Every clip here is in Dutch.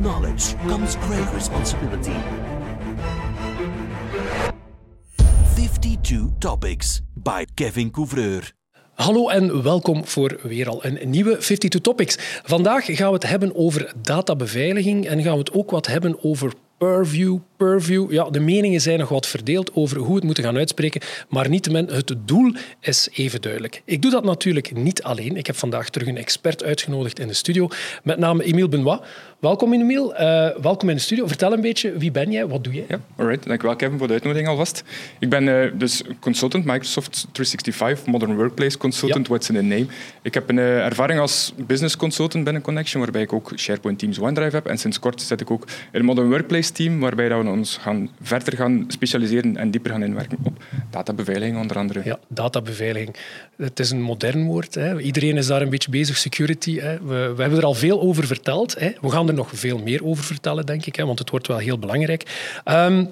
knowledge comes great responsibility. 52 Topics by Kevin Couvreur. Hallo en welkom voor weer al een nieuwe 52 Topics. Vandaag gaan we het hebben over databeveiliging en gaan we het ook wat hebben over Purview, Purview. Ja, de meningen zijn nog wat verdeeld over hoe we het moeten gaan uitspreken, maar niettemin, het doel is even duidelijk. Ik doe dat natuurlijk niet alleen. Ik heb vandaag terug een expert uitgenodigd in de studio, met name Emile Benoit. Welkom Emile, uh, welkom in de studio. Vertel een beetje, wie ben jij, wat doe jij? Ja, alright. Dankjewel Kevin voor de uitnodiging alvast. Ik ben uh, dus consultant, Microsoft 365, Modern Workplace Consultant, ja. what's in the name. Ik heb een uh, ervaring als business consultant binnen Connection, waarbij ik ook SharePoint Teams OneDrive heb. En sinds kort zit ik ook in het Modern Workplace team, waarbij we ons gaan verder gaan specialiseren en dieper gaan inwerken op databeveiliging onder andere. Ja, databeveiliging. Het is een modern woord. Hè. Iedereen is daar een beetje bezig, security. Hè. We, hebben er al veel over verteld. Hè. We gaan er nog veel meer over vertellen, denk ik, want het wordt wel heel belangrijk. Um,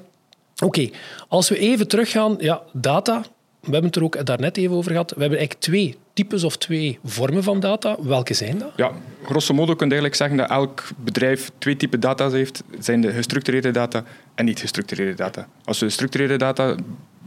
Oké, als we even teruggaan, ja, data, we hebben het er ook daarnet even over gehad. We hebben eigenlijk twee types of twee vormen van data. Welke zijn dat? Ja, grosso modo kun je eigenlijk zeggen dat elk bedrijf twee typen data heeft. Het zijn de gestructureerde data en niet gestructureerde data. Als we gestructureerde data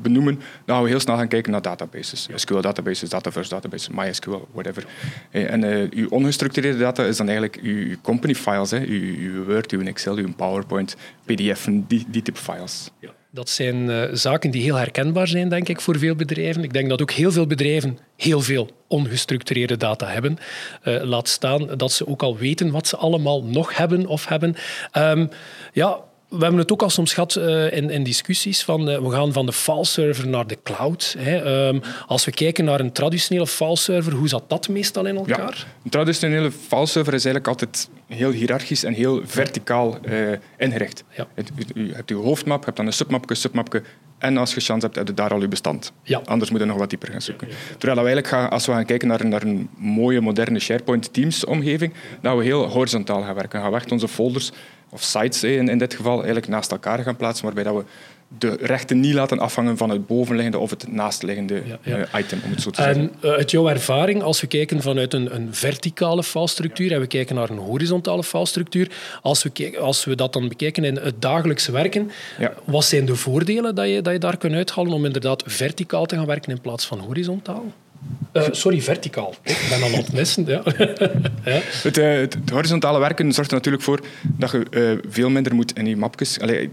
benoemen, dan gaan we heel snel gaan kijken naar databases. SQL databases, Dataverse databases, MySQL, whatever. En uh, uw ongestructureerde data is dan eigenlijk uw company files, hè. Uw, uw Word, uw Excel, uw PowerPoint, PDF, die, die type files. Ja. Dat zijn uh, zaken die heel herkenbaar zijn, denk ik, voor veel bedrijven. Ik denk dat ook heel veel bedrijven heel veel ongestructureerde data hebben. Uh, laat staan dat ze ook al weten wat ze allemaal nog hebben of hebben. Um, ja, we hebben het ook al soms gehad uh, in, in, discussies van uh, we gaan van de file-server naar de cloud. Hè. Um, als we kijken naar een traditionele file-server, hoe zat dat meestal in elkaar? Ja, een traditionele file-server is eigenlijk altijd heel hiërarchisch en heel verticaal uh, ingericht. Ja. u, hebt uw hoofdmap, je hebt dan een submapje, submapje en als je chance hebt, heb je daar al je bestand. Ja. Anders moet je nog wat dieper gaan zoeken. Terwijl we eigenlijk gaan, als we gaan kijken naar, naar een mooie, moderne SharePoint Teams-omgeving, dat we heel horizontaal gaan werken. We gaan echt onze folders of sites in, in dit geval, eigenlijk naast elkaar gaan plaatsen, waarbij dat we de rechten niet laten afhangen van het bovenliggende of het naastliggende ja, ja. Uh, item, om het zo te zeggen. En uh, uit jouw ervaring, als we kijken vanuit een, een verticale filestructuur en we kijken naar een horizontale filestructuur, als we, als we dat dan bekijken in het dagelijkse werken, wat zijn de voordelen dat je, dat je daar kunt uithalen om inderdaad verticaal te gaan werken in plaats van horizontaal? Uh, sorry, verticaal. Ik ben al aan het missen. Ja. ja. Het, uh, het, horizontale werken zorgt er natuurlijk voor dat je uh, veel minder moet in je mapjes... Allee,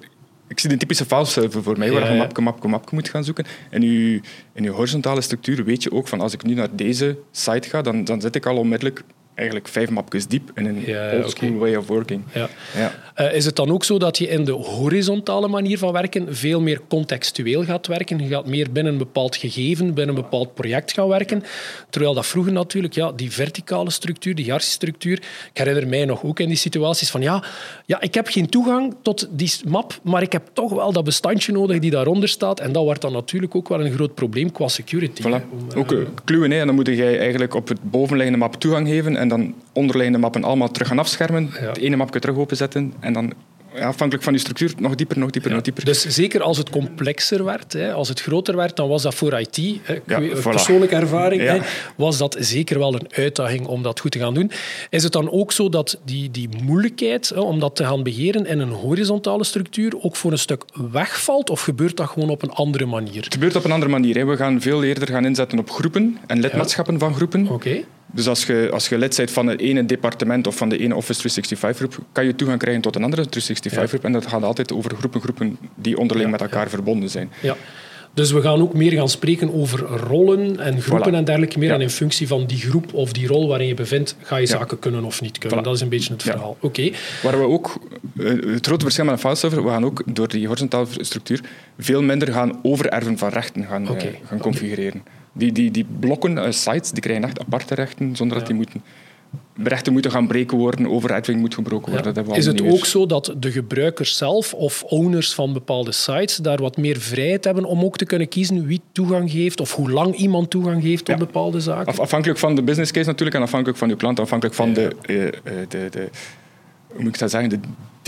ik zie een typische fileserver voor mij, waar je mapje, mapje, mapje moet gaan zoeken. En in je horizontale structuur weet je ook van als ik nu naar deze site ga, dan, dan zit ik al onmiddellijk eigenlijk vijf mapjes diep in een ja, old school way of working. Ja. Ja. Uh, is het dan ook zo dat je in de horizontale manier van werken veel meer contextueel gaat werken? Je gaat meer binnen een bepaald gegeven, binnen een bepaald project gaan werken. Terwijl dat vroeger natuurlijk, ja, die verticale structuur, die structuur. Ik herinner mij nog ook in die situaties van ja, ja, ik heb geen toegang tot die map, maar ik heb toch wel dat bestandje nodig die daaronder staat. En dat wordt dan natuurlijk ook wel een groot probleem qua security. Voilà. ook uh, kluwen, hè. En dan moet je eigenlijk op het bovenliggende map toegang geven en dan onderliggende mappen allemaal terug gaan afschermen, het ene mapje terug openzetten en dan ja, afhankelijk van je structuur, nog dieper, nog dieper, nog dieper. Dus zeker als het complexer werd, hè, als het groter werd, dan was dat voor IT, hè, persoonlijke ervaring, hè, was dat zeker wel een uitdaging om dat goed te gaan doen. Is het dan ook zo dat die, die moeilijkheid hè, om dat te gaan beheren in een horizontale structuur ook voor een stuk wegvalt, of gebeurt dat gewoon op een andere manier? Het gebeurt op een andere manier. We gaan veel eerder gaan inzetten op groepen en lidmaatschappen van groepen. Oké. Dus als je, als je lid bent van het ene departement of van de ene Office 365-groep, kan je toegang krijgen tot een andere 365-groep. En dat gaat altijd over groepen, groepen die onderling met elkaar verbonden zijn. Ja. Dus we gaan ook meer gaan spreken over rollen en groepen en dergelijke meer. En in functie van die groep of die rol waarin je bevindt, ga je zaken kunnen of niet kunnen. Dat is een beetje het verhaal. Oké. Waar we ook, eh, het grote verschil met een fileserver, we gaan ook door die horizontale structuur veel minder gaan overerven van rechten gaan, okay. uh, gaan configureren. Die, die, die blokken, uh, sites, die krijgen echt aparte rechten, zonder dat die moeten rechten moeten gaan breken worden, overheffing moet gebroken worden. Ja. Is het ook zo dat de gebruikers zelf of owners van bepaalde sites daar wat meer vrijheid hebben om ook te kunnen kiezen wie toegang geeft of hoe lang iemand toegang geeft tot bepaalde zaken? afhankelijk van de business case natuurlijk en afhankelijk van uw klant, afhankelijk van de, uh, de, de, hoe moet ik dat zeggen, de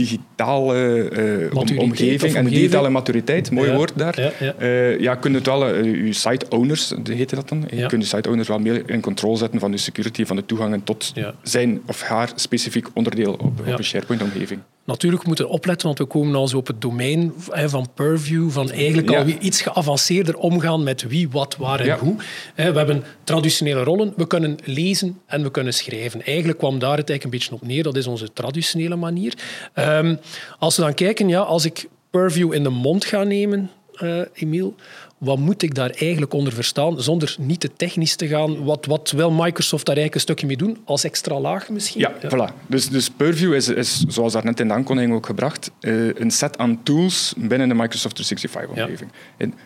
digitale uh, omgeving en digitale maturiteit, mooi woord daar. Ja, ja. Uh, ja het wel, uh, je site owners, heette dat dan. Je kunt je site owners wel meer in controle zetten van de security, van de toegangen tot zijn of haar specifiek onderdeel op, op een SharePoint-omgeving. Natuurlijk moeten we opletten, want we komen al zo op het domein van purview, van eigenlijk al iets geavanceerder omgaan met wie, wat, waar en hoe. We hebben traditionele rollen, we kunnen lezen en we kunnen schrijven. Eigenlijk kwam daar het eigenlijk een beetje op neer, dat is onze traditionele manier. Um, als we dan kijken, ja, als ik purview in de mond ga nemen, uh, Emiel, wat moet ik daar eigenlijk onder verstaan, zonder niet te technisch te gaan? Wat, wat wil Microsoft daar eigenlijk een stukje mee doen, als extra laag misschien? Ja, voilà. Dus, dus Purview is, is, zoals net in de aankondiging ook gebracht, uh, een set aan tools binnen de Microsoft 365-omgeving.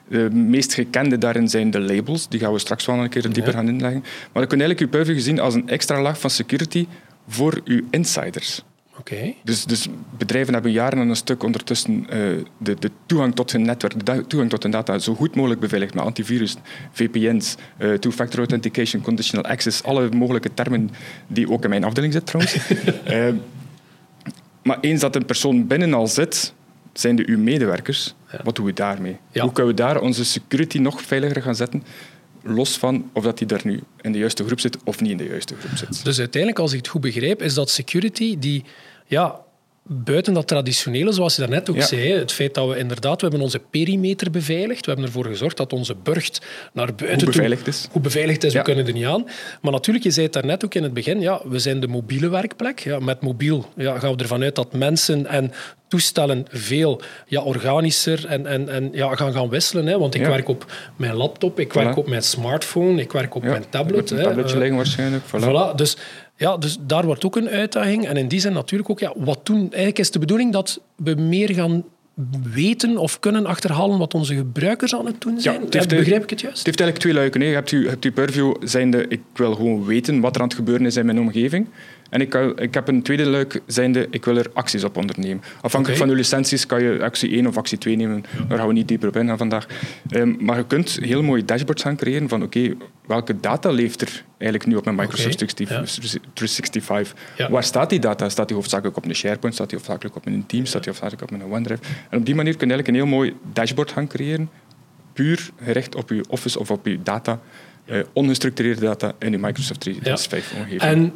De meest gekende daarin zijn de labels, die gaan we straks wel een keer dieper gaan inleggen. Maar je kunt eigenlijk je Purview gezien als een extra laag van security voor uw insiders. Dus, dus, bedrijven hebben jaren en een stuk ondertussen uh, de, de, toegang tot hun netwerk, de toegang tot hun data zo goed mogelijk beveiligd met antivirus, VPN's, uh, eh, two-factor authentication, conditional access, alle mogelijke termen die ook in mijn afdeling zitten trouwens. uh, maar eens dat een persoon binnen al zit, zijn de uw medewerkers. Wat doen we daarmee? Hoe kunnen we daar onze security nog veiliger gaan zetten? Los van of dat hij daar nu in de juiste groep zit of niet in de juiste groep zit. Dus uiteindelijk, als ik het goed begrijp, is dat security die ja, buiten dat traditionele, zoals je daarnet ook zei, het feit dat we inderdaad, we hebben onze perimeter beveiligd, we hebben ervoor gezorgd dat onze burcht naar buiten goed beveiligd is. Goed beveiligd is, we kunnen er niet aan. Maar natuurlijk, je zei het daarnet ook in het begin, ja, we zijn de mobiele werkplek. Ja, met mobiel ja, gaan we ervan uit dat mensen en toestellen veel ja, organischer en, en, en ja, gaan gaan wisselen. Hè. Want ik werk op mijn laptop, ik werk op mijn smartphone, ik werk op mijn tablet. Een tabletje liggen waarschijnlijk. Voilà. voilà. Dus ja, dus daar wordt ook een uitdaging. En in die zin natuurlijk ook, ja, wat doen? Eigenlijk is de bedoeling dat we meer gaan weten of kunnen achterhalen wat onze gebruikers aan het doen zijn. Ja, heeft, begrijp ik het juist? Het heeft eigenlijk twee luiken. Hè. Je hebt je, hebt je purview zijnde, ik wil gewoon weten wat er aan het gebeuren is in mijn omgeving. En ik, ik heb een tweede luik zijnde, ik wil er acties op ondernemen. Afhankelijk van je licenties kan je actie 1 of actie 2 nemen. Daar gaan we niet dieper op in vandaag. Um, maar je kunt heel mooie dashboards gaan creëren van oké, welke data leeft er eigenlijk nu op mijn Microsoft okay. 365? Waar staat die data? Staat die hoofdzakelijk op een SharePoint? Staat die hoofdzakelijk op een Teams? Staat die hoofdzakelijk op een OneDrive? En op die manier kun je eigenlijk een heel mooi dashboard gaan creëren, puur gericht op je Office of op je data, uh, ongestructureerde data in je Microsoft 365-omgeving.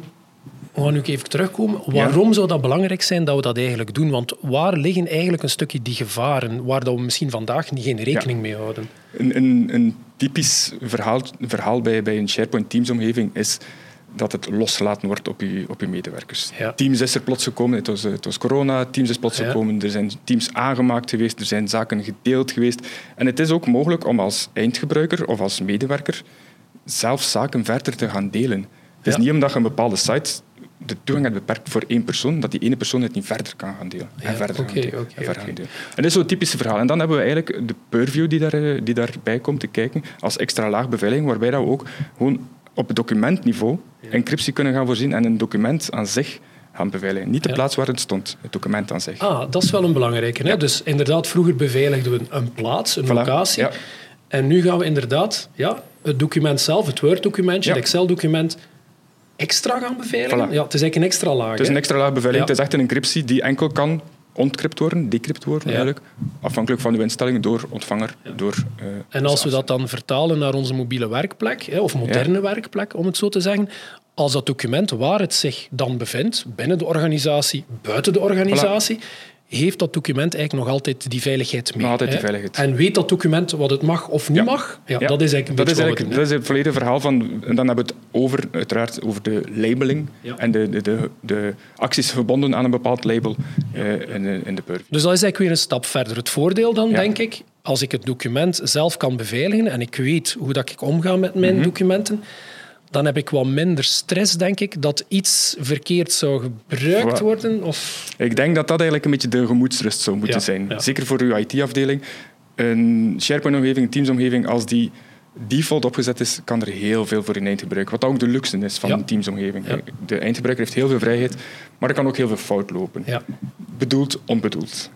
We gaan nu even terugkomen. Waarom zou dat belangrijk zijn dat we dat eigenlijk doen? Want waar liggen eigenlijk een stukje die gevaren waar dat we misschien vandaag geen rekening mee houden? Een, een, een typisch verhaal, verhaal bij, bij een SharePoint Teams-omgeving is dat het losgelaten wordt op je, op je medewerkers. Teams is er plots gekomen, het was, het was corona, Teams is plots gekomen, er zijn teams aangemaakt geweest, er zijn zaken gedeeld geweest. En het is ook mogelijk om als eindgebruiker of als medewerker zelf zaken verder te gaan delen. Het is niet omdat je een bepaalde site de toegang hebt beperkt voor één persoon, dat die ene persoon het niet verder kan gaan delen. en verder, gaan, delen, en verder gaan delen. En dat is zo'n typische verhaal. En dan hebben we eigenlijk de purview die, daar, eh, die daarbij komt te kijken, als extra laag beveiliging, waarbij dat we ook gewoon op documentniveau encryptie kunnen gaan voorzien en een document aan zich gaan beveiligen. Niet de plaats waar het stond, het document aan zich. Ah, dat is wel een belangrijke. Hè? Dus inderdaad, vroeger beveiligden we een plaats, een locatie. En nu gaan we inderdaad ja, het document zelf, het Word-documentje, het Excel-document, extra gaan beveiligen? Ja, het is eigenlijk een extra laag. Het is een extra laag beveiliging. Het is echt een encryptie die enkel kan ontcrypt worden, decrypt worden eigenlijk, afhankelijk van uw instellingen door ontvanger. Door, uh, en als we dat dan vertalen naar onze mobiele werkplek, hè, of moderne werkplek, om het zo te zeggen, als dat document waar het zich dan bevindt, binnen de organisatie, buiten de organisatie, heeft dat document eigenlijk nog altijd die veiligheid mee. Nog altijd die veiligheid. En weet dat document wat het mag of niet mag? Ja, Dat is eigenlijk, dat is, eigenlijk dat is het volledige verhaal van... En dan hebben we het over, uiteraard over de labeling en de, de, de, de, acties verbonden aan een bepaald label uh, in, de, in de purview. Dus dat is eigenlijk weer een stap verder. Het voordeel dan, denk ik, als ik het document zelf kan beveiligen en ik weet hoe dat ik omga met mijn mhm. documenten dan heb ik wat minder stress, denk ik, dat iets verkeerd zou gebruikt worden. Of... Ik denk dat dat eigenlijk een beetje de gemoedsrust zou moeten zijn. Zeker voor uw IT-afdeling. Een SharePoint-omgeving, een Teams-omgeving, als die default opgezet is, kan er heel veel voor in eindgebruik. Wat ook de luxe is van een Teams-omgeving. De eindgebruiker heeft heel veel vrijheid, maar er kan ook heel veel fout lopen. Bedoeld, onbedoeld.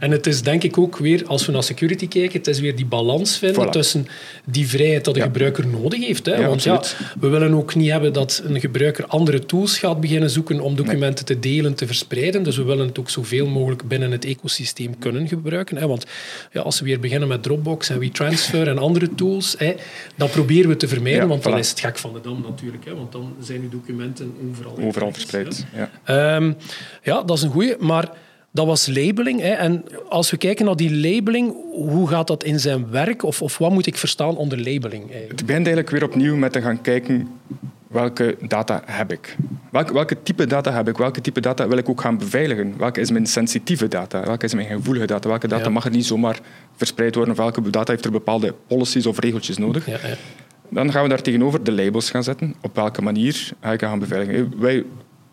En het is denk ik ook weer, als we naar security kijken, het is weer die balans vinden tussen die vrijheid dat de gebruiker nodig heeft. Hè? Want ja, we willen ook niet hebben dat een gebruiker andere tools gaat beginnen zoeken om documenten te delen, te verspreiden. Dus we willen het ook zoveel mogelijk binnen het ecosysteem kunnen gebruiken. Hè? Want ja, als we weer beginnen met Dropbox en WeTransfer en andere tools, hè, dan proberen we te vermijden, want dan is het gek van de dam natuurlijk. Hè? Want dan zijn uw documenten overal, overal verspreid. Ja. Ja. ja, dat is een goeie. Maar dat was labeling. Hè. En als we kijken naar die labeling, hoe gaat dat in zijn werk? Of, of wat moet ik verstaan onder labeling? Eigenlijk? Het begint eigenlijk weer opnieuw met te gaan kijken welke data heb ik? Welke, welke type data heb ik? Welke type data wil ik ook gaan beveiligen? Welke is mijn sensitieve data? Welke is mijn gevoelige data? Welke data mag er niet zomaar verspreid worden? Of welke data heeft er bepaalde policies of regeltjes nodig? Ja, ja. Dan gaan we daar tegenover de labels gaan zetten. Op welke manier ga ik gaan beveiligen? Wij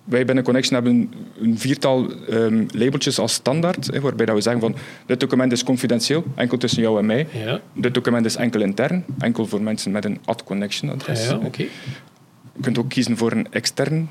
wij binnen Connection hebben een viertal um, labeltjes als standaard, hè, waarbij dat we zeggen van dit document is confidentieel, enkel tussen jou en mij. Ja. Dit document is enkel intern, enkel voor mensen met een ad connection adres. Ja, okay. Je kunt ook kiezen voor een extern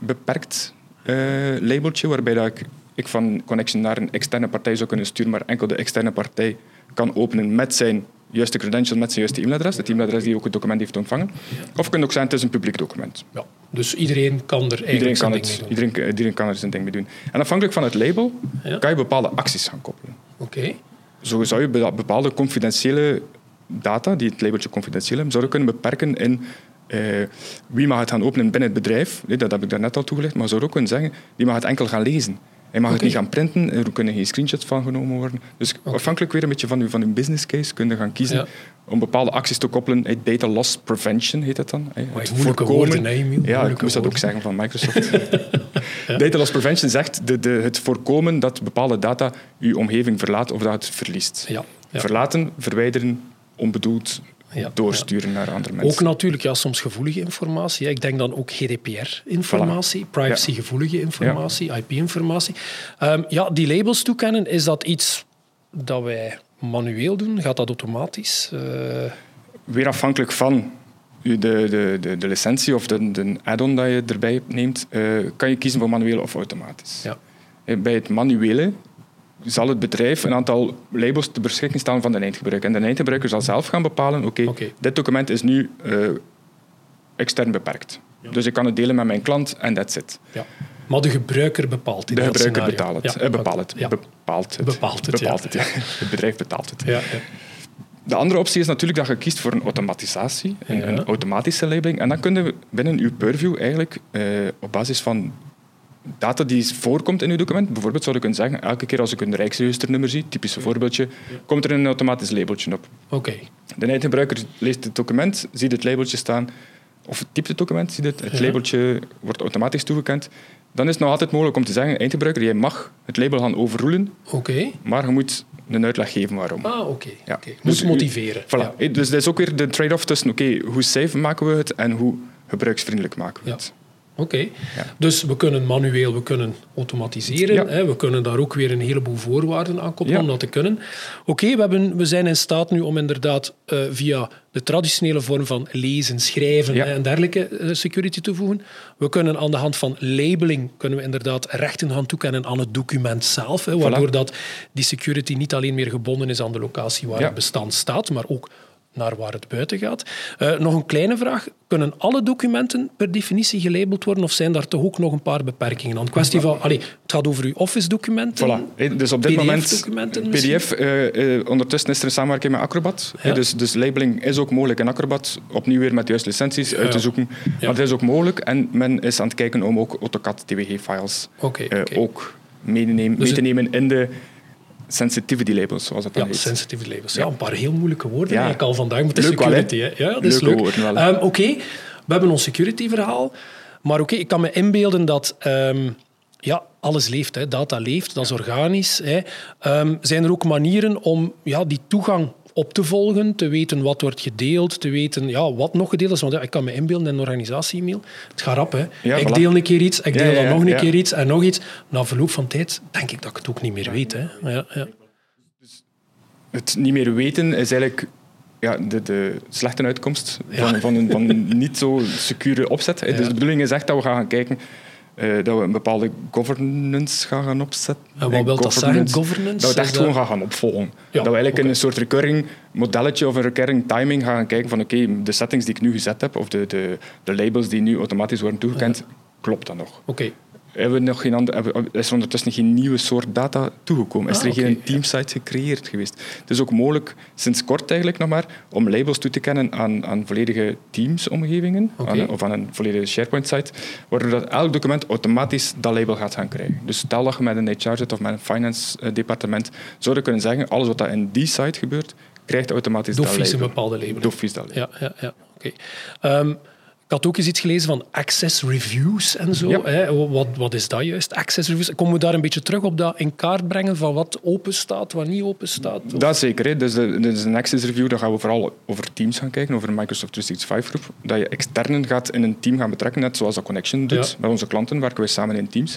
beperkt uh, labeltje, waarbij dat ik, ik van Connection naar een externe partij zou kunnen sturen, maar enkel de externe partij kan openen met zijn juiste credentials met zijn juiste e-mailadres, het e-mailadres die ook het document heeft ontvangen. Of het kan ook zijn, het is een publiek document. Ja, dus iedereen kan er eigenlijk iedereen kan het, iedereen, iedereen, kan er zijn ding mee doen. En afhankelijk van het label kan je bepaalde acties gaan koppelen. Oké. Zo zou je bepaalde confidentiële data, die het labeltje confidentieel hebben, zou je kunnen beperken in uh, wie mag het gaan openen binnen het bedrijf. Dat heb ik daarnet al toegelicht. Maar zou ook kunnen zeggen, die mag het enkel gaan lezen. Hij mag het niet gaan printen, er kunnen geen screenshots van genomen worden. Dus afhankelijk weer een beetje van uw, van uw business case kun je gaan kiezen om bepaalde acties te koppelen. Data loss prevention heet dat dan. Het voorkomen, woorden, ja, ik moest dat ook zeggen van Microsoft. Data loss prevention zegt de, de, het voorkomen dat bepaalde data uw omgeving verlaat of dat het verliest. Verlaten, verwijderen, onbedoeld ja, doorsturen naar andere mensen. Ook natuurlijk ja, soms gevoelige informatie. Ik denk dan ook GDPR-informatie, privacy-gevoelige informatie, IP-informatie. Ehm, ja, die labels toekennen, is dat iets dat wij manueel doen? Gaat dat automatisch? Uh... Weer afhankelijk van de, de, de, de licentie of de, de add-on dat je erbij neemt, uh, kan je kiezen voor manueel of automatisch. Ja. Eh, bij het manuele zal het bedrijf een aantal labels te beschikking stellen van de eindgebruiker. En de eindgebruiker zal zelf gaan bepalen, oké, dit document is nu uh, extern beperkt. Dus ik kan het delen met mijn klant en that's it. Ja. Maar de gebruiker bepaalt het. De gebruiker betaalt het. Ja. bepaalt het. Ja. Bepaalt het. Bepaalt het, bepaalt het, ja. Het bedrijf betaalt het. Ja, De andere optie is natuurlijk dat je kiest voor een automatisatie, een, een automatische labeling. En dan kunnen we binnen uw purview eigenlijk uh, op basis van data die voorkomt in uw document. Bijvoorbeeld zou ik kunnen zeggen, elke keer als ik een Rijksregisternummer zie, typisch voorbeeldje, komt er een automatisch labeltje op. Oké. De eindgebruiker leest het document, ziet het labeltje staan, of typt het document, ziet het, het labeltje wordt automatisch toegekend. Dan is het nog altijd mogelijk om te zeggen, eindgebruiker, jij mag het label gaan overroelen, Oké. maar je moet een uitleg geven waarom. Ah, oké. Ja. Okay. Dus motiveren. Voilà. Ja. Dus dat is ook weer de trade-off tussen, oké, hoe safe maken we het en hoe gebruiksvriendelijk maken we het. Oké, dus we kunnen manueel, we kunnen automatiseren. Hè, we kunnen daar ook weer een heleboel voorwaarden aan koppelen om dat te kunnen. Oké, we, we zijn in staat nu om inderdaad uh, via de traditionele vorm van lezen, schrijven en dergelijke uh, security te voegen. We kunnen aan de hand van labeling kunnen we inderdaad rechten gaan toekennen aan het document zelf, hè, waardoor dat die security niet alleen meer gebonden is aan de locatie waar het bestand staat, maar ook naar waar het buiten gaat. Uh, nog een kleine vraag. Kunnen alle documenten per definitie gelabeld worden of zijn daar toch ook nog een paar beperkingen aan? Kwestie van, allee, het gaat over uw Office-documenten. Voilà. Dus op dit moment, PDF, uh, uh, ondertussen is er een samenwerking met Acrobat. Ja. Dus, dus labeling is ook mogelijk in Acrobat. Opnieuw weer met de juiste licenties uit te zoeken. Maar het is ook mogelijk en men is aan het kijken om ook AutoCAD TWG-files okay, okay. ook mee te nemen, dus mee te nemen in de sensitivity labels, zoals dat dan ja, heet. sensitivity labels. Ja, een paar heel moeilijke woorden ja. eigenlijk al vandaag met de security. Wel, ja, dat is leuk. Um, oké, we hebben ons security verhaal. Maar oké, ik kan me inbeelden dat... Um, ja, alles leeft, hè. data leeft, dat is organisch. Hè. Um, zijn er ook manieren om ja, die toegang op te volgen, te weten wat wordt gedeeld, te weten ja, wat nog gedeeld is. Want ja, ik kan me inbeelden in een organisatie-e-mail. Het gaat rap, hè. ik deel een keer iets, ik deel dan nog een keer iets en nog iets. Na verloop van tijd denk ik dat ik het ook niet meer weet. Hè. Ja, ja. Het niet meer weten is eigenlijk ja, de, de slechte uitkomst van, van, een, van een niet zo secure opzet. Dus de bedoeling is echt dat we gaan kijken Uh, dat we een bepaalde governance gaan, gaan opzetten. En wat wil dat zeggen, governance? Dat we het echt gewoon gaan, gaan opvolgen. dat we eigenlijk in een soort recurring modelletje of een recurring timing gaan kijken van oké, de settings die ik nu gezet heb, of de, de, de labels die nu automatisch worden toegekend, klopt dat nog? Oké hebben we nog geen andere, is er ondertussen geen nieuwe soort data toegekomen. is er ah, geen teamsite gecreëerd geweest. Het is ook mogelijk, sinds kort eigenlijk nog maar, om labels toe te kennen aan, aan volledige Teams-omgevingen of aan een volledige SharePoint-site, waardoor dat elk document automatisch dat label gaat gaan krijgen. Dus stel dat je met een HR zit of met een finance-departement, zouden kunnen zeggen, alles wat dat in die site gebeurt, krijgt automatisch dat label. een bepaalde label. Dat label. Ja, ja, ja. oké. Ehm, had ook eens iets gelezen van access reviews en zo. Hè? Wat, wat is dat juist, access reviews? Komen we daar een beetje terug op dat in kaart brengen van wat open staat, wat niet open staat? Of? Dat zeker. Hè. Dus, de, dus een access review, dan gaan we vooral over teams gaan kijken, over Microsoft 365 groep. Dat je externen gaat in een team gaan betrekken, net zoals dat Connection doet. Met onze klanten werken we samen in teams.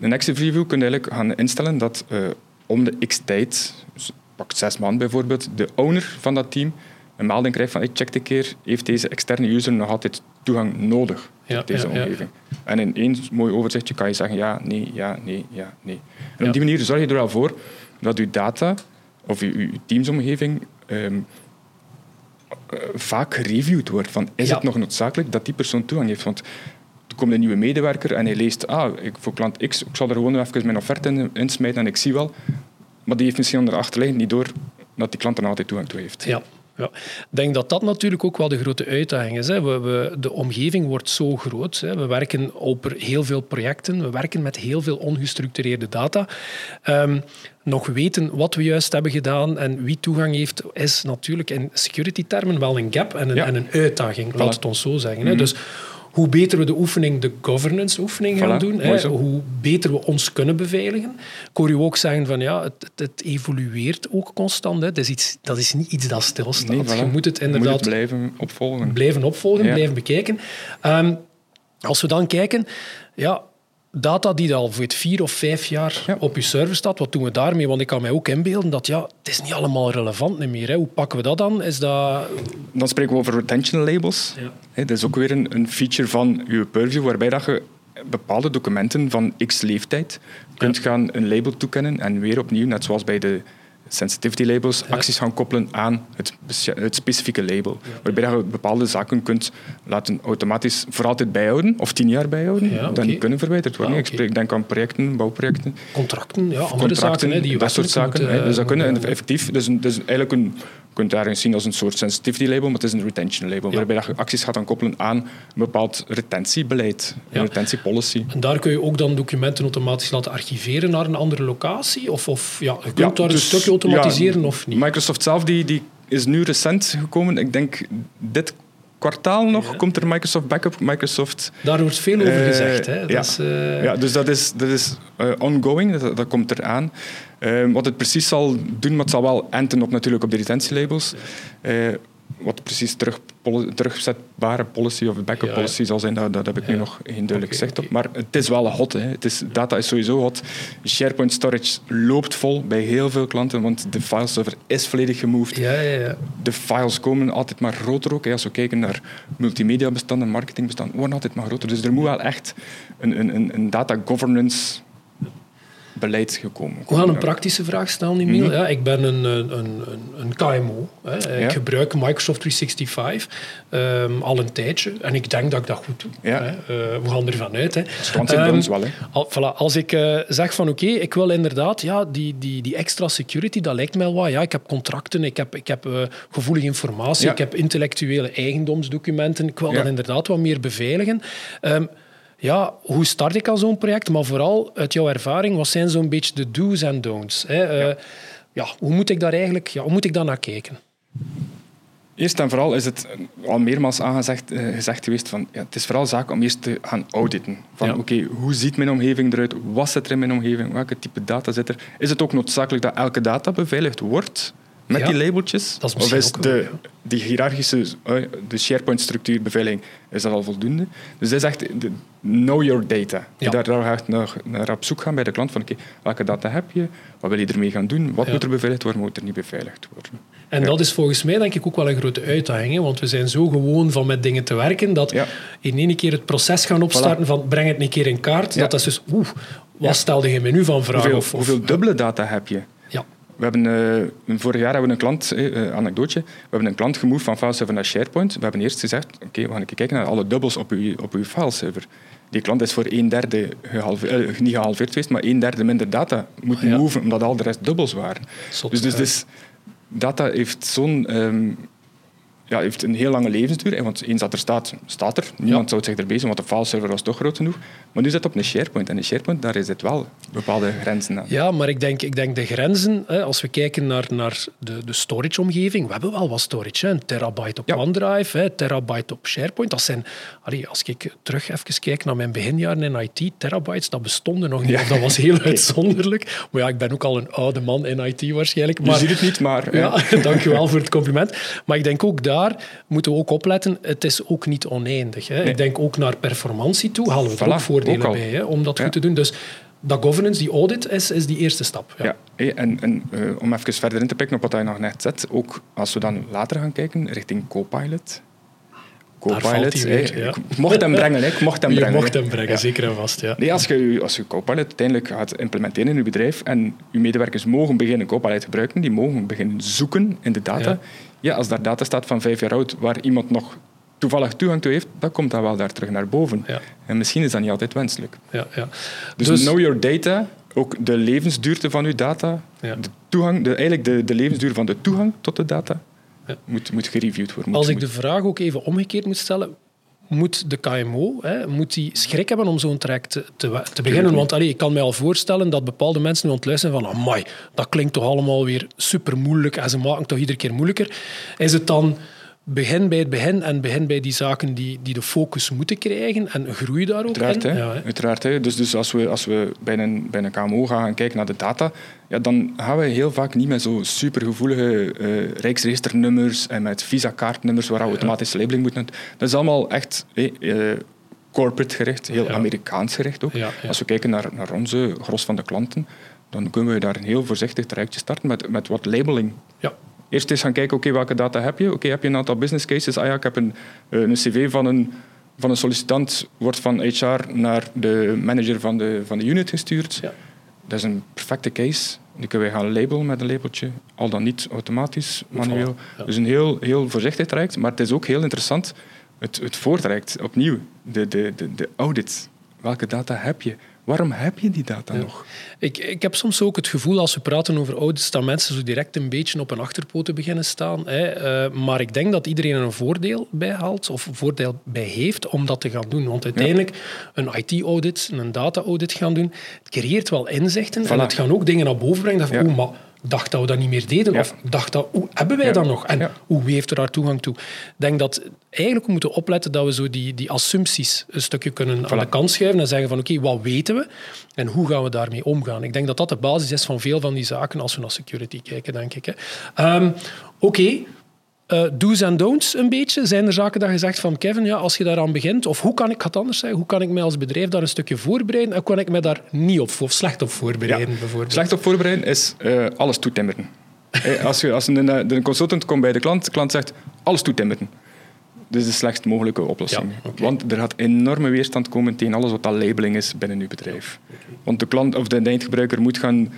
Een access review kun je eigenlijk gaan instellen dat uh, om de x tijd, dus pak zes maanden bijvoorbeeld, de owner van dat team een melding krijgt van ik check een keer, heeft deze externe user nog altijd toegang nodig tot deze omgeving? En in één mooi overzichtje kan je zeggen ja, nee, ja, nee, ja, nee. En op die manier zorg je er wel voor dat je data of je, je teamsomgeving um, vaak gereviewd wordt. Van, is het nog noodzakelijk dat die persoon toegang heeft? Want er komt een nieuwe medewerker en hij leest, ah, ik, voor klant X, ik zal er gewoon even mijn offerte in, insmijten en ik zie wel. Maar die heeft misschien onder achterliggend niet door dat die klant er altijd toegang toe heeft. Ja, ja. Ik denk dat dat natuurlijk ook wel de grote uitdaging is. Hè. We, we, de omgeving wordt zo groot. Hè. We werken op heel veel projecten. We werken met heel veel ongestructureerde data. Um, nog weten wat we juist hebben gedaan en wie toegang heeft, is natuurlijk in security-termen wel een gap en een, en een uitdaging, laat het ons zo zeggen. Hè. Mhm. Dus hoe beter we de oefening, de governance-oefening gaan doen, hè, hoe beter we ons kunnen beveiligen. Ik hoor u ook zeggen van ja, het, het evolueert ook constant. Hè. Dat, is iets, dat is niet iets dat stilstaat. Je moet het inderdaad moet het blijven opvolgen. Blijven opvolgen, blijven bekijken. Um, als we dan kijken, ja, data die al voor het vier of vijf jaar op je server staat, wat doen we daarmee? Want ik kan mij ook inbeelden dat ja, het is niet allemaal relevant meer. Hè. Hoe pakken we dat dan? Is dat... Dan spreken we over retention labels. Ja. dat is ook weer een, een feature van je purview, waarbij dat je bepaalde documenten van x leeftijd kunt gaan een label toekennen en weer opnieuw, net zoals bij de sensitivity labels acties gaan koppelen aan het, het specifieke label. Waarbij je bepaalde zaken kunt laten automatisch voor altijd bijhouden, of tien jaar bijhouden, ja, dan kunnen verwijderd worden. Ah, Ik denk aan projecten, bouwprojecten. Contracten, ja, andere zaken. Hè, die dat soort zaken. dus dat kunnen effectief, dus, dus eigenlijk een kunt daarin zien als een soort sensitivity label, maar het is een retention label, waarbij je acties gaat dan koppelen aan een bepaald retentiebeleid, een retentiepolicy. En daar kun je ook dan documenten automatisch laten archiveren naar een andere locatie? Of, of ja, je kunt daar dus, een stukje automatiseren of niet? Microsoft zelf die, die is nu recent gekomen. Ik denk dit kwartaal nog komt er Microsoft Backup. Microsoft, Daar wordt veel over uh, gezegd. Hè? Ja. is, uh... ja, dus dat is, dat is uh, ongoing, dat, dat, komt eraan. Wat het precies zal doen, maar het zal wel enten op, natuurlijk op de retentielabels wat precies terug, terugzetbare policy of backup policy zal zijn, dat, dat heb ik nu nog geen duidelijk gezegd op. Maar het is wel hot. Hè. Het is, data is sowieso hot. SharePoint storage loopt vol bij heel veel klanten, want de fileserver is volledig gemoved. Ja, ja, ja. De files komen altijd maar groter ook. Hè. Als we kijken naar multimedia bestanden, marketingbestanden, worden altijd maar groter. Dus er moet wel echt een, een, een data governance beleid gekomen. We gaan een praktische vraag stellen, Emiel. Mm ja, ik ben een, een, een, een KMO. Hè. Ik gebruik Microsoft 365 um, al een tijdje en ik denk dat ik dat goed doe. Ja. Hè. Uh, we gaan ervan uit. Hè. Um, wel. Hè. Al, voilà, als ik uh, zeg van oké, okay, ik wil inderdaad ja, die, die, die extra security, dat lijkt mij wel wat. Ja, ik heb contracten, ik heb, ik heb uh, gevoelige informatie, ik heb intellectuele eigendomsdocumenten. Ik wil dat inderdaad wat meer beveiligen. Um, ja, hoe start ik al zo'n project? Maar vooral uit jouw ervaring, wat zijn zo'n beetje de do's en don'ts? Hè? Ja. Uh, ja. hoe moet ik daar eigenlijk ja, hoe moet ik daar naar kijken? Eerst en vooral is het al meermaals aangezegd uh, gezegd geweest van ja, het is vooral zaak om eerst te gaan auditen. Van ja. oké, hoe ziet mijn omgeving eruit? Wat zit er in mijn omgeving? Welke type data zit er? Is het ook noodzakelijk dat elke data beveiligd wordt? Met die labeltjes? Dat is of is de, die hiërarchische eh, de SharePoint-structuur beveiliging is dat al voldoende? Dus dat is echt de, know your data. Ja. Daar, daar ga naar, naar op zoek gaan bij de klant van oké, welke data heb je? Wat wil je ermee gaan doen? Wat moet er beveiligd worden? Wat moet er niet beveiligd worden? En dat is volgens mij denk ik ook wel een grote uitdaging. Want we zijn zo gewoon van met dingen te werken dat in één keer het proces gaan opstarten van breng het een keer in kaart. Dat is dus, oeh, wat stelde je me nu van vragen? Hoeveel, of, hoeveel dubbele data heb je? We hebben, uh, vorig jaar hebben we een klant, uh, anekdootje, we hebben een klant gemoved van fileserver naar SharePoint. We hebben eerst gezegd, oké, we gaan even kijken naar alle dubbels op uw, op uw fileserver. Die klant is voor een derde gehalveerd, niet gehalveerd geweest, maar een derde minder data moeten ja. moven, omdat al de rest dubbels waren. dus, dus, dus data heeft zo'n ehm, ja, heeft een heel lange levensduur. Want eens dat er staat, staat er. Niemand zou het zich erbij zijn, want de fileserver was toch groot genoeg. Maar nu zit het op een SharePoint. En in SharePoint, daar is het wel bepaalde grenzen aan. Ja, maar ik denk, ik denk de grenzen, hè, als we kijken naar, naar de, de storage-omgeving, we hebben wel wat storage. Hè. Een terabyte op OneDrive, hè, terabyte op SharePoint. Dat zijn, allee, als ik terug even kijk naar mijn beginjaren in IT, terabytes, dat bestonden nog niet. Dat was heel uitzonderlijk. Maar ja, ik ben ook al een oude man in IT waarschijnlijk. Maar, Je ziet het niet, maar... Ja, dank je wel voor het compliment. Maar ik denk ook daar daar moeten we ook opletten. Het is ook niet oneindig. Hè. Ik denk ook naar performantie toe. Halen we ook voordelen bij hè, om dat goed te doen. Dus dat governance, die audit, is, is die eerste stap. Ja, ja en, en uh, om even verder in te pikken op wat je nog net zet, ook als we dan later gaan kijken richting Copilot. Copilot, weer, ja. ik mocht hem brengen. Ik mocht hem je brengen. mocht hem brengen, zeker en vast. Ja. Nee, als je, als je Copilot uiteindelijk gaat implementeren in je bedrijf en je medewerkers mogen beginnen Copilot gebruiken, die mogen beginnen zoeken in de data, ja, als daar data staat van vijf jaar oud waar iemand nog toevallig toegang toe heeft, dan komt dat wel daar terug naar boven. Ja. En misschien is dat niet altijd wenselijk. Ja, ja. Dus, dus, know your data, ook de levensduurte van uw data, de toegang, de, eigenlijk de, de levensduur van de toegang tot de data, moet, moet gereviewd worden. Als ik de vraag ook even omgekeerd moet stellen, moet de KMO hè, moet die schrik hebben om zo'n traject te, te, te beginnen? Want allee, ik kan me al voorstellen dat bepaalde mensen nu ontluisteren van amai, dat klinkt toch allemaal weer super moeilijk en ze maken toch iedere keer moeilijker. Is het dan begin bij het begin en begin bij die zaken die, die de focus moeten krijgen en groei daar ook Uiteraard, in. Hè? Ja, Uiteraard. Hè? Dus, dus als we, als we bij, een, bij een KMO gaan kijken naar de data, ja, dan gaan we heel vaak niet met zo supergevoelige uh, rijksregisternummers en met visa-kaartnummers waar automatische labeling moet. Dat is allemaal echt uh, corporate gericht, heel Amerikaans gericht ook. Als we kijken naar, naar onze gros van de klanten, dan kunnen we daar een heel voorzichtig trajectje starten met, met wat labeling. Ja. Eerst eens gaan kijken, oké, welke data heb je? Oké, heb je een aantal business cases? Ah ja, ik heb een, eh, een cv van een, van een sollicitant, wordt van HR naar de manager van de, van de unit gestuurd. Ja. Dat is een perfecte case. Die kunnen wij gaan labelen met een labeltje, al dan niet automatisch, manueel. Dus een heel, heel voorzichtig traject, maar het is ook heel interessant, het, het voortraject, opnieuw, de, de, de, de audit. Welke data heb je? Waarom heb je die data nog? Ik, ik heb soms ook het gevoel, als we praten over audits, dat mensen zo direct een beetje op een achterpoten beginnen staan. Hè. Uh, maar ik denk dat iedereen er een voordeel bij haalt, of een voordeel bij heeft, om dat te gaan doen. Want uiteindelijk, een IT-audit, een data-audit gaan doen, het creëert wel inzichten en het gaan ook dingen naar boven brengen. Dat van, oh, maar dacht dat we dat niet meer deden. Of dacht dat, hoe hebben wij dat nog? En hoe, wie heeft er daar toegang toe? Ik denk dat eigenlijk we moeten opletten dat we zo die, die assumpties een stukje kunnen aan de kant schuiven en zeggen van oké, wat weten we en hoe gaan we daarmee omgaan? Ik denk dat dat de basis is van veel van die zaken als we naar security kijken, denk ik. Um, oké, uh, do's en don'ts een beetje? Zijn er zaken dat je zegt van Kevin, ja, als je daaraan begint, of hoe kan ik, het anders zeggen, hoe kan ik mij als bedrijf daar een stukje voorbereiden en kan ik mij daar niet op of slecht op voorbereiden? Bijvoorbeeld? Slecht op voorbereiden is uh, alles toetimmeren. als je, als een, een consultant komt bij de klant, de klant zegt alles toetimmeren. Dat is de slechtst mogelijke oplossing. Want er gaat enorme weerstand komen tegen alles wat dat labeling is binnen uw bedrijf. Want de klant of de eindgebruiker moet gaan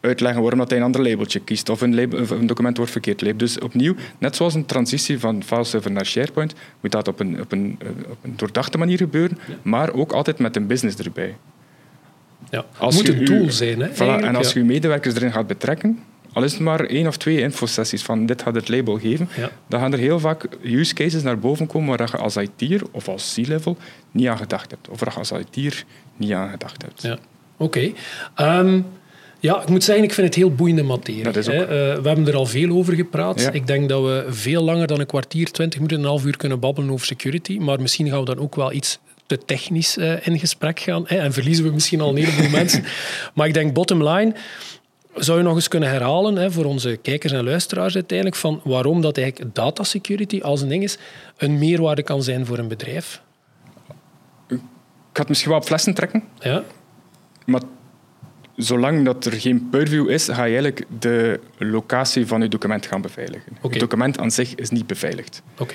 uitleggen waarom dat hij een ander labeltje kiest of een, label, of een document wordt verkeerd labeld. Dus opnieuw, net zoals een transitie van fileserver naar SharePoint, moet dat op een, op een, eh, op een doordachte manier gebeuren, maar ook altijd met een business erbij. Ja, het moet een tool zijn. Hè, voilà, en als je je medewerkers erin gaat betrekken, al is het maar één of twee infosessies van dit gaat het label geven, dan gaan er heel vaak use cases naar boven komen waar je als IT'er of als C-level niet aan gedacht hebt. Of waar je als IT'er niet aan gedacht hebt. Ja. Oké. Ehm, ja, ik moet zeggen, ik vind het heel boeiende materie. Dat is ook. Uh, we hebben er al veel over gepraat. Ik denk dat we veel langer dan een kwartier, twintig minuten, een half uur kunnen babbelen over security. Maar misschien gaan we dan ook wel iets te technisch uh, in gesprek gaan. Hè, en verliezen we misschien al een heleboel mensen. Maar ik denk, bottom line, zou je nog eens kunnen herhalen hè, voor onze kijkers en luisteraars uiteindelijk van waarom dat eigenlijk data security als een ding is een meerwaarde kan zijn voor een bedrijf? Ik ga het misschien wel op flessen trekken. Ja. Maar zolang dat er geen purview is, ga je eigenlijk de locatie van je document gaan beveiligen. Het document aan zich is niet beveiligd. Oké.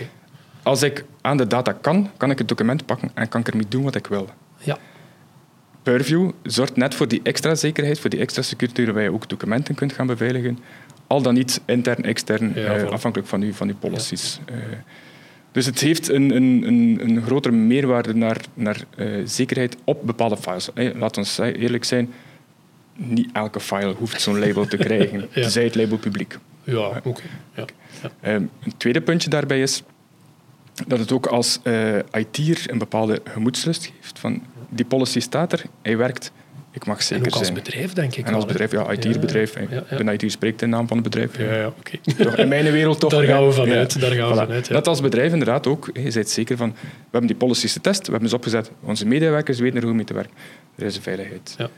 Als ik aan de data kan, kan ik het document pakken en kan ik ermee doen wat ik wil. Ja. Purview zorgt net voor die extra zekerheid, voor die extra security, waarbij je ook documenten kunt gaan beveiligen. Al dan niet intern, extern, eh, afhankelijk van uw, van uw policies. Ja. Uh, dus het heeft een, een, een, een grotere meerwaarde naar, naar uh, zekerheid op bepaalde files. Hey, laat ons eerlijk zijn, niet elke file hoeft zo'n label te krijgen. ja. Zij het label publiek. Ja, oké. Ja. Ja. Um, een tweede puntje daarbij is dat het ook als uh, IT'er een bepaalde gemoedslust geeft. Van, die policy staat er, hij werkt, ik mag zeker en ook als bedrijf, denk ik En als bedrijf, ja, IT-bedrijf. Ja, IT spreekt in naam van het bedrijf. Ja, ja, oké. In mijn wereld toch. Daar gaan we vanuit. Daar gaan we voilà. vanuit Dat als bedrijf inderdaad ook, je bent zeker van, we hebben die policies getest, we hebben ze opgezet, onze medewerkers weten er hoe mee te werken. Er is een veiligheid. Ja.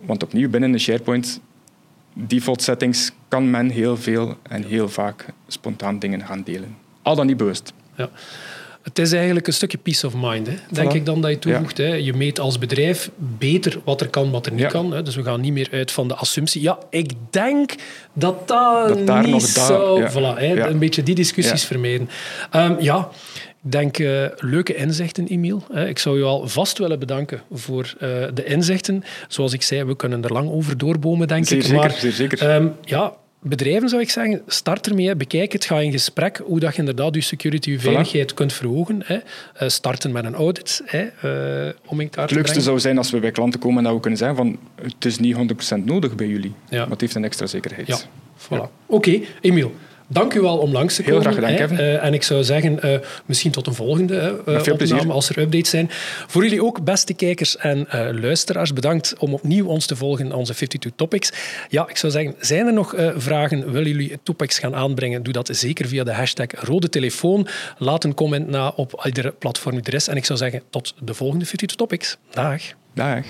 Want opnieuw, binnen de SharePoint default settings kan men heel veel en heel vaak spontaan dingen gaan delen. Al dan niet bewust. Ja. Het is eigenlijk een stukje peace of mind, hè, denk ik dan dat je toevoegt. Hè. Je meet als bedrijf beter wat er kan, wat er niet kan. Hè. Dus we gaan niet meer uit van de assumptie. Ja, ik denk dat dat, dat daar niet nog zou... Ja. Voilà, hè, Een beetje die discussies vermijden. Um, ja, denk uh, leuke inzichten, Emiel. Ik zou je al vast willen bedanken voor uh, de inzichten. Zoals ik zei, we kunnen er lang over doorbomen, denk zeer ik. Zeker, maar, zeer zeker. Um, ja, bedrijven zou ik zeggen, start ermee. Bekijk het, ga in gesprek hoe dat je inderdaad je security, je veiligheid kunt verhogen. Hè. Uh, starten met een audit, hè, uh, om in kaart Het leukste zou zijn als we bij klanten komen en dat we kunnen zeggen van het is niet 100% nodig bij jullie, ja. maar het heeft een extra zekerheid. Ja, voilà. Ja. Oké, okay, Emiel. Dank u wel om langs te komen. Heel graag gedaan, Kevin. Uh, en ik zou zeggen, uh, misschien tot een volgende uh, veel opname als er updates zijn. Voor jullie ook, beste kijkers en luisteraars, bedankt om opnieuw ons te volgen in onze 52 Topics. Ja, ik zou zeggen, zijn er nog vragen? Willen jullie topics gaan aanbrengen? Doe dat zeker via de hashtag rode telefoon. Laat een comment na op ieder platform die er is. En ik zou zeggen, tot de volgende 52 Topics. Dag. Dag.